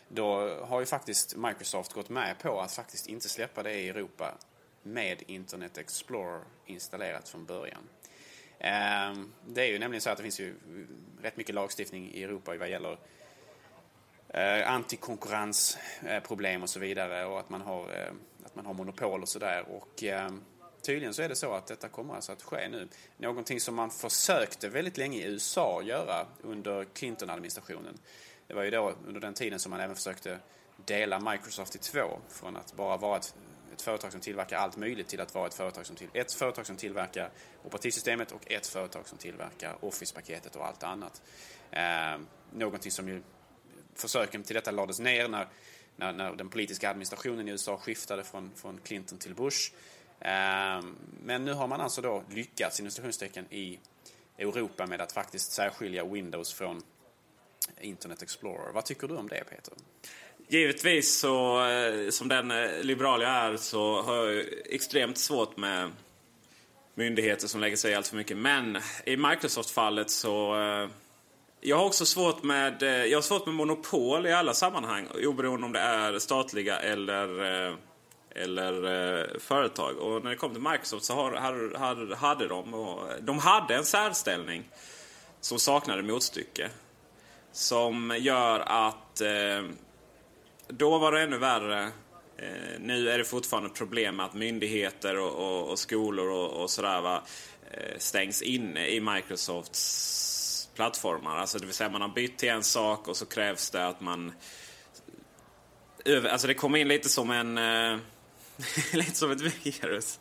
då har ju faktiskt Microsoft gått med på att faktiskt inte släppa det i Europa med Internet Explorer installerat från början. Ehm, det är ju nämligen så att det finns ju rätt mycket lagstiftning i Europa vad gäller eh, antikonkurrensproblem och så vidare och att man har, att man har monopol och sådär. Och tydligen så är det så att detta kommer alltså att ske nu. Någonting som man försökte väldigt länge i USA göra under Clinton-administrationen. Det var ju då under den tiden som man även försökte dela Microsoft i två. Från att bara vara ett, ett företag som tillverkar allt möjligt till att vara ett företag som, till, ett företag som tillverkar operativsystemet och ett företag som tillverkar Office-paketet och allt annat. Eh, någonting som ju försöken till detta lades ner när, när, när den politiska administrationen i USA skiftade från, från Clinton till Bush. Ehm, men nu har man alltså då lyckats i Europa med att faktiskt särskilja Windows från Internet Explorer. Vad tycker du om det Peter? Givetvis så, eh, som den eh, liberal jag är, så har jag extremt svårt med myndigheter som lägger sig i allt för mycket. Men i Microsoft-fallet så... Eh, jag har också svårt med, jag har svårt med monopol i alla sammanhang. Oberoende om det är statliga eller eller eh, företag. Och när det kom till Microsoft så har, hade, hade de, och, de hade en särställning som saknade motstycke. Som gör att eh, då var det ännu värre. Eh, nu är det fortfarande problem med att myndigheter och, och, och skolor och, och sådär va, eh, stängs inne i Microsofts plattformar. Alltså det vill säga man har bytt till en sak och så krävs det att man... Alltså det kommer in lite som en... Eh, lite som ett virus.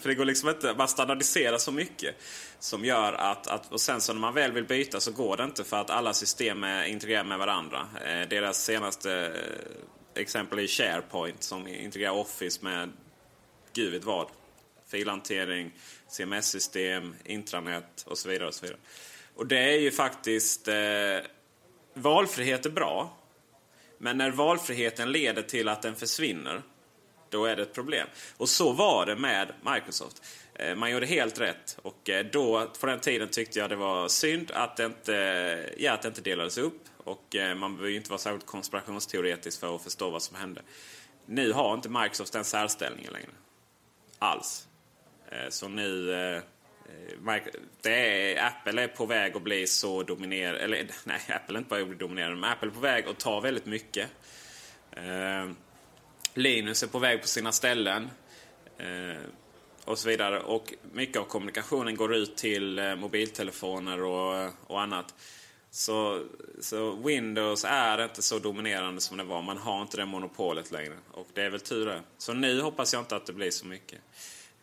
För det går liksom inte man standardiserar så mycket. Som gör att, att, och sen så när man väl vill byta så går det inte för att alla system är integrerade med varandra. Eh, deras senaste eh, exempel är SharePoint som integrerar Office med gud vet vad. Filhantering, CMS-system, intranät och så vidare. Och så vidare. Och det är ju faktiskt... Eh, valfrihet är bra. Men när valfriheten leder till att den försvinner då är det ett problem. Och så var det med Microsoft. Eh, man gjorde helt rätt och eh, då, på den tiden tyckte jag det var synd att det inte, ja, att det inte delades upp. Och eh, man behöver ju inte vara särskilt konspirationsteoretisk för att förstå vad som hände. Nu har inte Microsoft den särställningen längre. Alls. Så nu... Det är, Apple är på väg att bli så dominerande. Eller nej, Apple är inte bara att bli dominerande. Men Apple är på väg att ta väldigt mycket. Linus är på väg på sina ställen. Eh, och så vidare. Och mycket av kommunikationen går ut till eh, mobiltelefoner och, och annat. Så, så Windows är inte så dominerande som det var. Man har inte det monopolet längre. Och det är väl tur det. Så nu hoppas jag inte att det blir så mycket.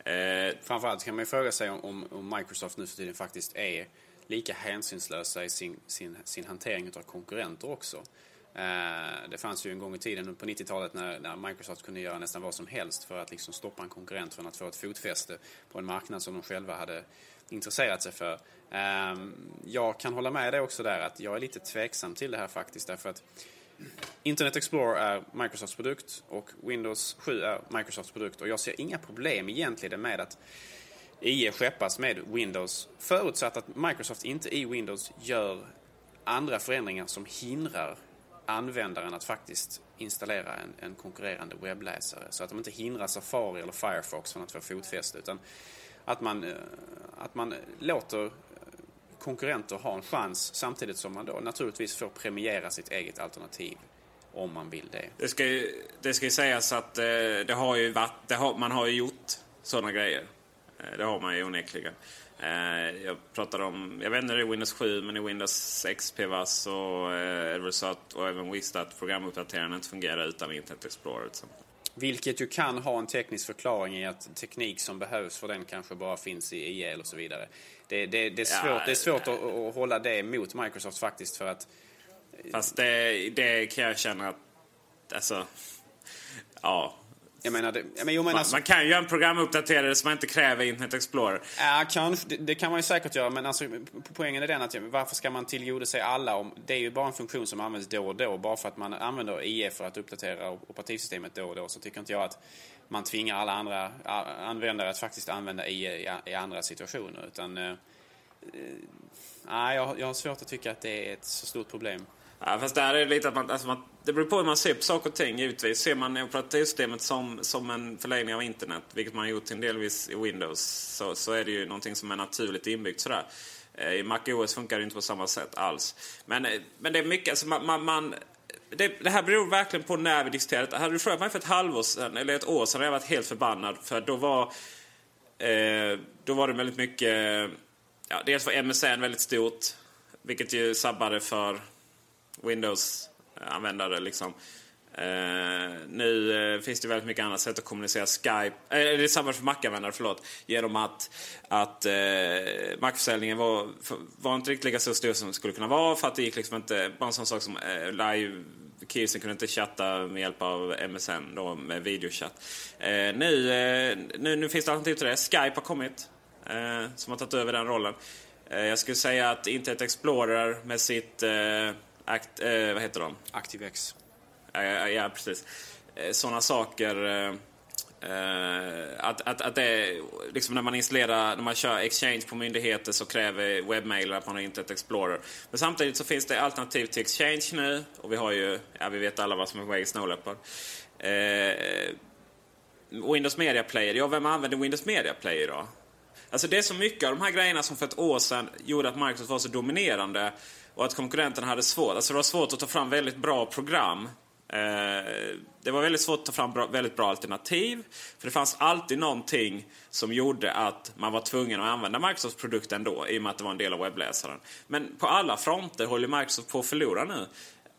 Eh, Framförallt kan man ju fråga sig om, om Microsoft nu för tiden faktiskt är lika hänsynslösa i sin, sin, sin hantering av konkurrenter också. Eh, det fanns ju en gång i tiden på 90-talet när, när, Microsoft kunde göra nästan vad som helst för att liksom stoppa en konkurrent från att få ett fotfäste på en marknad som de själva hade intresserat sig för. Ehm, jag kan hålla med dig också där att jag är lite tveksam till det här faktiskt därför att Internet Explorer är Microsofts produkt och Windows 7 är Microsofts produkt och jag ser inga problem egentligen med att IE skeppas med Windows förutsatt att Microsoft inte i Windows gör andra förändringar som hindrar användaren att faktiskt installera en, en konkurrerande webbläsare. Så att de inte hindrar Safari eller Firefox från att få fotfäste utan att man, eh, att man låter konkurrenter ha en chans samtidigt som man då naturligtvis får premiera sitt eget alternativ om man vill det. Det ska ju, det ska ju sägas att eh, det har ju varit, det har, man har ju gjort sådana grejer. Eh, det har man ju onekligen. Eh, jag pratade om, jag vet inte det är Windows 7 men i Windows XP va, så är det så att, och även Vista att programuppdateringen inte fungerar utan Internet Explorer. Så. Vilket ju kan ha en teknisk förklaring i att teknik som behövs för den kanske bara finns i IL och så vidare. Det, det, det är svårt, ja, det är svårt att, att, hålla det mot Microsoft faktiskt för att... Fast det, det kan jag känna att... Alltså... Ja, jag menar, det, men jo, men man, alltså, man, kan ju göra en programuppdaterare som man inte kräver Internet Explorer. Ja, kanske. Det, det, kan man ju säkert göra. Men alltså, poängen är den att varför ska man tillgodose alla? Om, det är ju bara en funktion som används då och då. Bara för att man använder IE för att uppdatera operativsystemet då och då så tycker inte jag att man tvingar alla andra användare att faktiskt använda IE i, i andra situationer. Utan, eh, eh, jag, jag har svårt att tycka att det är ett så stort problem. Ja, fast där är det lite att man, alltså man, det beror på hur man ser på saker och ting givetvis. Ser man operativsystemet som, som en förlängning av internet, vilket man har gjort till en delvis i Windows, så, så är det ju någonting som är naturligt inbyggt sådär. Eh, I MacOS funkar det inte på samma sätt alls. Men, eh, men det är mycket, alltså man, man, man det, det, här beror verkligen på när vi diskuterar det. Hade du frågat mig för ett halvår sedan, eller ett år sedan, hade jag varit helt förbannad. För då var, eh, då var det väldigt mycket... Ja, dels var MSN väldigt stort, vilket ju sabbade för Windows-användare. Eh, liksom. Uh, nu uh, finns det väldigt mycket andra sätt att kommunicera Skype. Uh, det är samma för Mac-användare, förlåt. Genom att, att uh, Mac-försäljningen var, var inte riktigt lika så stor som det skulle kunna vara. För att det gick liksom inte, bara en sån sak som uh, live Kidsen kunde inte chatta med hjälp av MSN, då, med videochatt. nu, nu, nu finns det alternativ till det. Skype har kommit, som har tagit över den rollen. jag skulle säga att Internet Explorer med sitt Act, eh, vad heter de? ActiveX. Ja, ja, precis. Eh, Sådana saker. Eh, att, att, att det, liksom när man installerar, när man kör Exchange på myndigheter så kräver webbmailer att man har Internet Explorer. Men samtidigt så finns det alternativ till Exchange nu och vi har ju, ja vi vet alla vad som är på väg i Snow Leopard. Eh, Windows Media Player, ja vem använder Windows Media Player då? Alltså det är så mycket av de här grejerna som för ett år sedan gjorde att Microsoft var så dominerande och att konkurrenterna hade svårt. Alltså det var svårt att ta fram väldigt bra program. Eh, det var väldigt svårt att ta fram bra, väldigt bra alternativ. För det fanns alltid någonting som gjorde att man var tvungen att använda Microsofts produkt ändå. I och med att det var en del av webbläsaren. Men på alla fronter håller Microsoft på att förlora nu.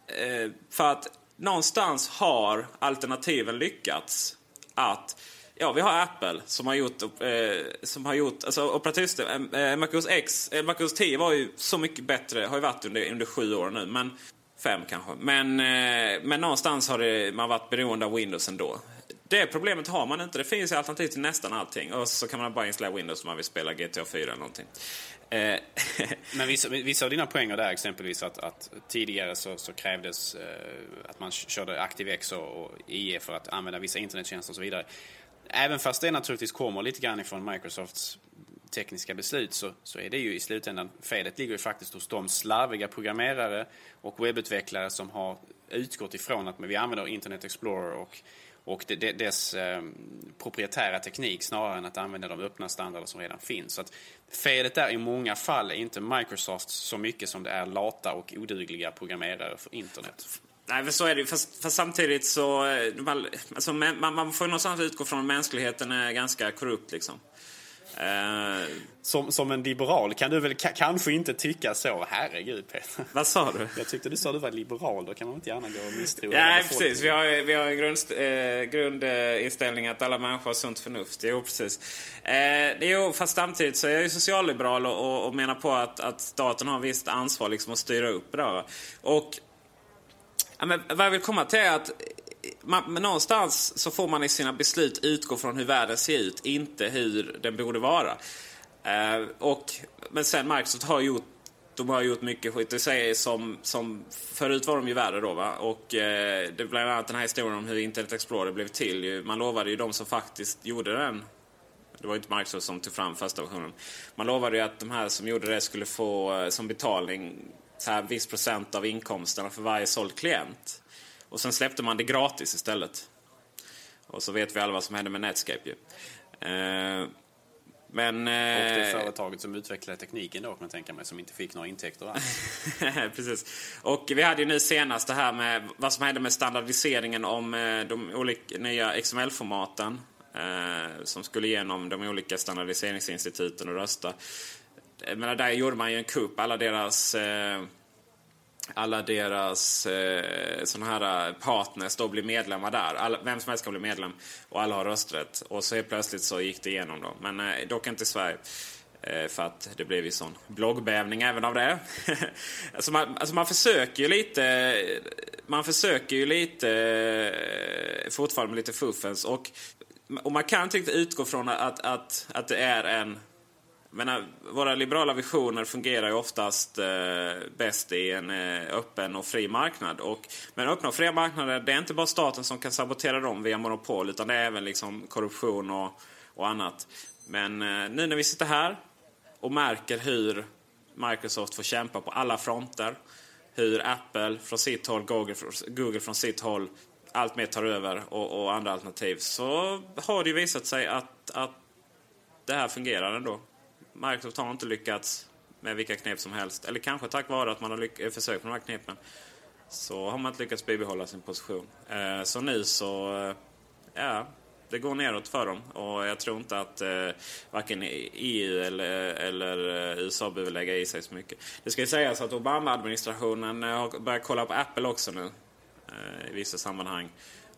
Eh, för att någonstans har alternativen lyckats att Ja, vi har Apple som har gjort, eh, som har gjort alltså operativsystem. Eh, eh, MacOS X, eh, MacOS 10 var ju så mycket bättre, har ju varit under, under sju år nu. Men, fem kanske. Men, eh, men någonstans har det, man varit beroende av Windows ändå. Det problemet har man inte. Det finns alternativ till nästan allting. Och så kan man bara installera Windows om man vill spela GTA 4 eller någonting. Eh, men vissa, vissa av dina poänger där exempelvis att, att tidigare så, så krävdes eh, att man körde ActiveX och, och IE för att använda vissa internettjänster och så vidare. Även fast det naturligtvis kommer lite grann ifrån Microsofts tekniska beslut så, så är det ju i slutändan, felet ligger ju faktiskt hos de slarviga programmerare och webbutvecklare som har utgått ifrån att vi använder Internet Explorer och, och dess eh, proprietära teknik snarare än att använda de öppna standarder som redan finns. Så att felet där i många fall är inte Microsoft så mycket som det är lata och odugliga programmerare för internet. Nej, för så är det fast, fast samtidigt så... Eh, alltså, man, man får någonstans utgå från att mänskligheten är ganska korrupt liksom. Eh, Som, som en liberal kan du väl ka- kanske inte tycka så? Herregud Peter. vad sa du? Jag tyckte du sa att du var liberal, då kan man inte gärna gå och misstro hela precis. Vi har, vi har en grund, eh, grundinställning att alla människor har sunt förnuft. Jo, precis. Eh, jo, fast samtidigt så är jag ju socialliberal och, och, och menar på att, att staten har visst ansvar liksom att styra upp det där. Och ja, men vad jag vill komma till är att man, men någonstans så får man i sina beslut utgå från hur världen ser ut, inte hur den borde vara. Eh, och, men sen Microsoft har gjort de har gjort mycket skit. Det säger som, som förut var de ju värre då va. Och eh, det är bland annat den här historien om hur Internet Explorer blev till. ju. Man lovade ju de som faktiskt gjorde den. Det var ju inte Microsoft som tog fram första versionen. Man lovade ju att de här som gjorde det skulle få eh, som betalning så här viss procent av inkomsterna för varje såld klient. Och sen släppte man det gratis istället. Och så vet vi alla vad som hände med Netscape ju. Eh, men... Och det eh, företaget som utvecklade tekniken då kan man tänka mig, som inte fick några intäkter alls. Precis. Och vi hade ju nu senast det här med vad som hände med standardiseringen om eh, de olika nya XML-formaten. Eh, som skulle igenom de olika standardiseringsinstituten och rösta. Jag menar, där gjorde man ju en kupp. Alla deras... Eh, alla deras eh, såna här eh, partners då blir medlemmar där. Alla, vem som helst kan bli medlem och alla har rösträtt. Och så helt plötsligt så gick det igenom då. Men eh, dock inte i Sverige. Eh, för att det blev ju sån bloggbävning även av det. alltså, man, alltså man försöker ju lite... Man försöker ju lite eh, fortfarande med lite fuffens. Och, och man kan inte riktigt utgå från att, att, att det är en menar, eh, våra liberala visioner fungerar ju oftast eh, bäst i en eh, öppen och fri marknad. Och, men öppna och fria marknader, det är inte bara staten som kan sabotera dem via monopol utan det är även liksom korruption och, och annat. Men eh, nu när vi sitter här och märker hur Microsoft får kämpa på alla fronter. Hur Apple från sitt håll, Google, Google från sitt håll allt mer tar över och, och andra alternativ. Så har det ju visat sig att, att det här fungerar ändå. Microsoft har inte lyckats med vilka knep som helst. Eller kanske tack vare att man har försökt med de här knepen. Så har man inte lyckats bibehålla sin position. Eh, så nu så, eh, ja, det går neråt för dem. Och jag tror inte att eh, varken EU eller, eller eh, USA behöver lägga i sig så mycket. Det ska ju sägas att Obama-administrationen eh, har börjat kolla på Apple också nu. Eh, I vissa sammanhang.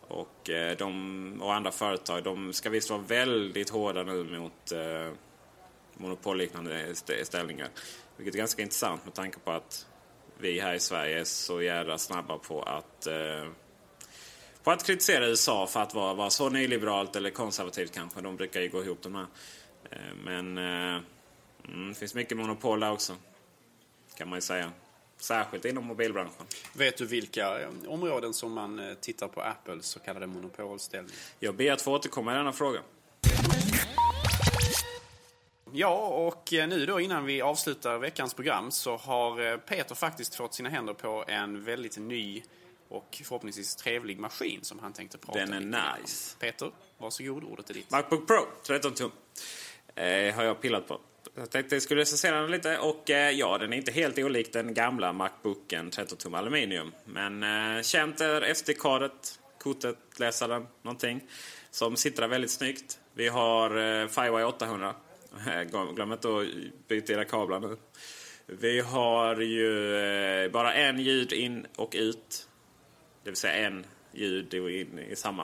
Och, eh, de, och andra företag, de ska visst vara väldigt hårda nu mot eh, monopolliknande st- ställningar. Vilket är ganska intressant med tanke på att vi här i Sverige är så jävla snabba på att eh, på att kritisera USA för att vara, vara så nyliberalt eller konservativt kanske. De brukar ju gå ihop de här. Eh, men eh, mm, det finns mycket monopol där också. Kan man ju säga. Särskilt inom mobilbranschen. Vet du vilka eh, områden som man eh, tittar på Apples så kallade monopolställning? Jag ber att få återkomma i denna fråga. Ja, och eh, nu då innan vi avslutar veckans program så har eh, Peter faktiskt fått sina händer på en väldigt ny och förhoppningsvis trevlig maskin som han tänkte prata Den är lite om. nice. Peter, varsågod, ordet är ditt. Macbook Pro 13 tum. Eh, har jag pillat på. Jag tänkte jag skulle recensera den lite och eh, ja, den är inte helt olik den gamla Macbooken 13 tum aluminium. Men eh, känt är SD-kortet, kortet, läsaren, någonting. Som sitter väldigt snyggt. Vi har eh, Firewire 800. Glöm inte att byta era kablar nu. Vi har ju eh, bara en ljud in och ut. Det vill säga en ljud in i samma.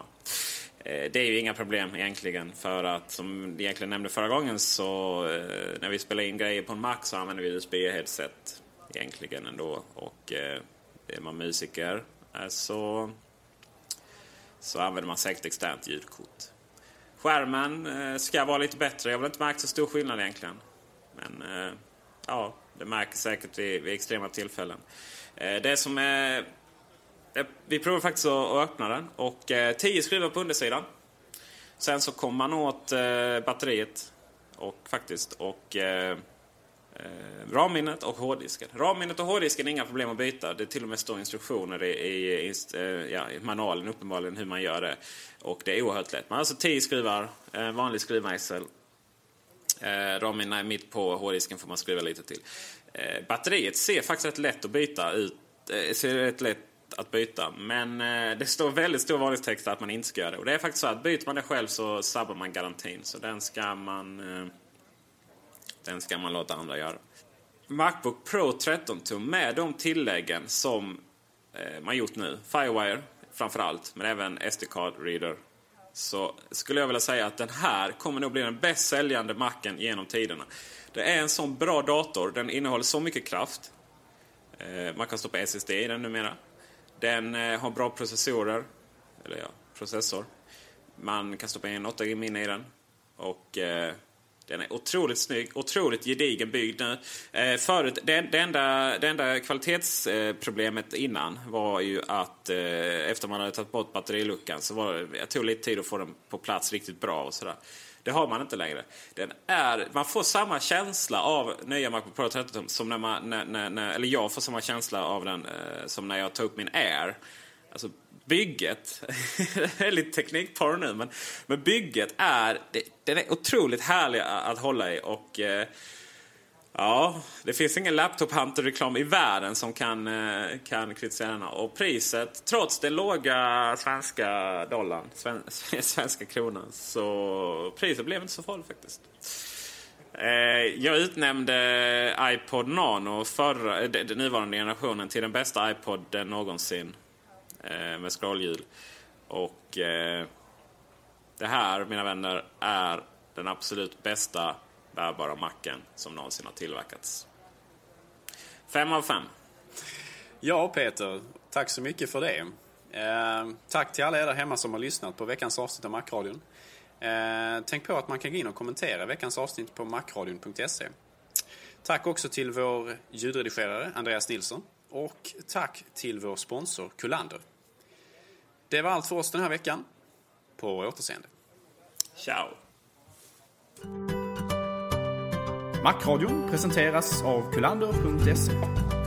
Eh, det är ju inga problem egentligen för att som jag egentligen nämnde förra gången så eh, när vi spelar in grejer på en Mac så använder vi USB-headset egentligen ändå. Och är man musiker så, så använder man säkert externt ljudkort. Skärmen eh, ska vara lite bättre. Jag har väl inte märkt så stor skillnad egentligen. Men eh, ja, det märks säkert vid, vid extrema tillfällen. Eh, det som är Vi provar faktiskt att öppna den och 10 skruvar på undersidan. Sen så kommer man åt batteriet och faktiskt och eh, RAM-minnet och hårddisken. RAM-minnet och hårddisken är inga problem att byta. Det till och med står instruktioner i, i, inst- eh, ja, i manualen uppenbarligen hur man gör det. Och det är oerhört lätt. Man har alltså 10 skruvar, eh, vanlig skruvmejsel. Eh, RAM-minnena är mitt på, hårddisken får man skruva lite till. Eh, batteriet ser faktiskt rätt lätt att byta ut. Eh, ser rätt lätt att byta. Men eh, det står väldigt stor varningstext att man inte ska göra det. Och det är faktiskt så att byter man det själv så sabbar man garantin. Så den ska man... Eh, den ska man låta andra göra. Macbook Pro 13 tum med de tilläggen som eh, man gjort nu. Firewire framförallt, men även SD-card reader. Så skulle jag vilja säga att den här kommer nog bli den bäst säljande macken genom tiderna. Det är en sån bra dator. Den innehåller så mycket kraft. Eh, man kan stoppa SSD i den numera. Den eh, har bra processorer. Eller ja, processor. Man kan stoppa in 8 GB minne i den. Och eh, den är otroligt snygg, otroligt gedigen byggd nu. Eh, förut, det, det, enda, det enda kvalitetsproblemet innan var ju att eh, efter man hade tagit bort batteriluckan så var det, jag tog lite tid att få den på plats riktigt bra och sådär. Det har man inte längre. Den är, man får samma känsla av nya Macbook Pro 13-tum som när man, när, när, när, eller jag får samma känsla av den eh, som när jag tog upp min Air. Alltså bygget, det är lite teknikporr nu, men, men bygget är, det, den är otroligt härlig att hålla i. och eh, Ja, det finns ingen Laptop Hunter-reklam i världen som kan, eh, kan kritisera den. Och priset, trots den låga svenska dollarn, sven, svenska kronan, så priset blev inte så farligt faktiskt. Eh, jag utnämnde iPod Nano, förra, eh, den nuvarande generationen, till den bästa iPoden någonsin. Eh, med scrollhjul. Och eh, det här, mina vänner, är den absolut bästa bärbara macken som någonsin har tillverkats. Fem av fem. Ja, Peter. Tack så mycket för det. Eh, tack till alla er där hemma som har lyssnat på veckans avsnitt av Macradion. Eh, tänk på att man kan gå in och kommentera veckans avsnitt på macradion.se. Tack också till vår ljudredigerare Andreas Nilsson. Och tack till vår sponsor Kullander. Det var allt för oss den här veckan. På återseende. Ciao! Macradion presenteras av kulander.se.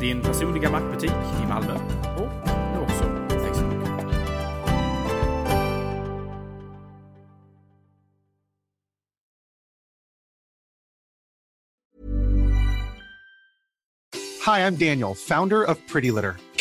Din personliga mackbutik i Malmö och nu också på Facebook. Hi, I'm Daniel, founder of Pretty Litter.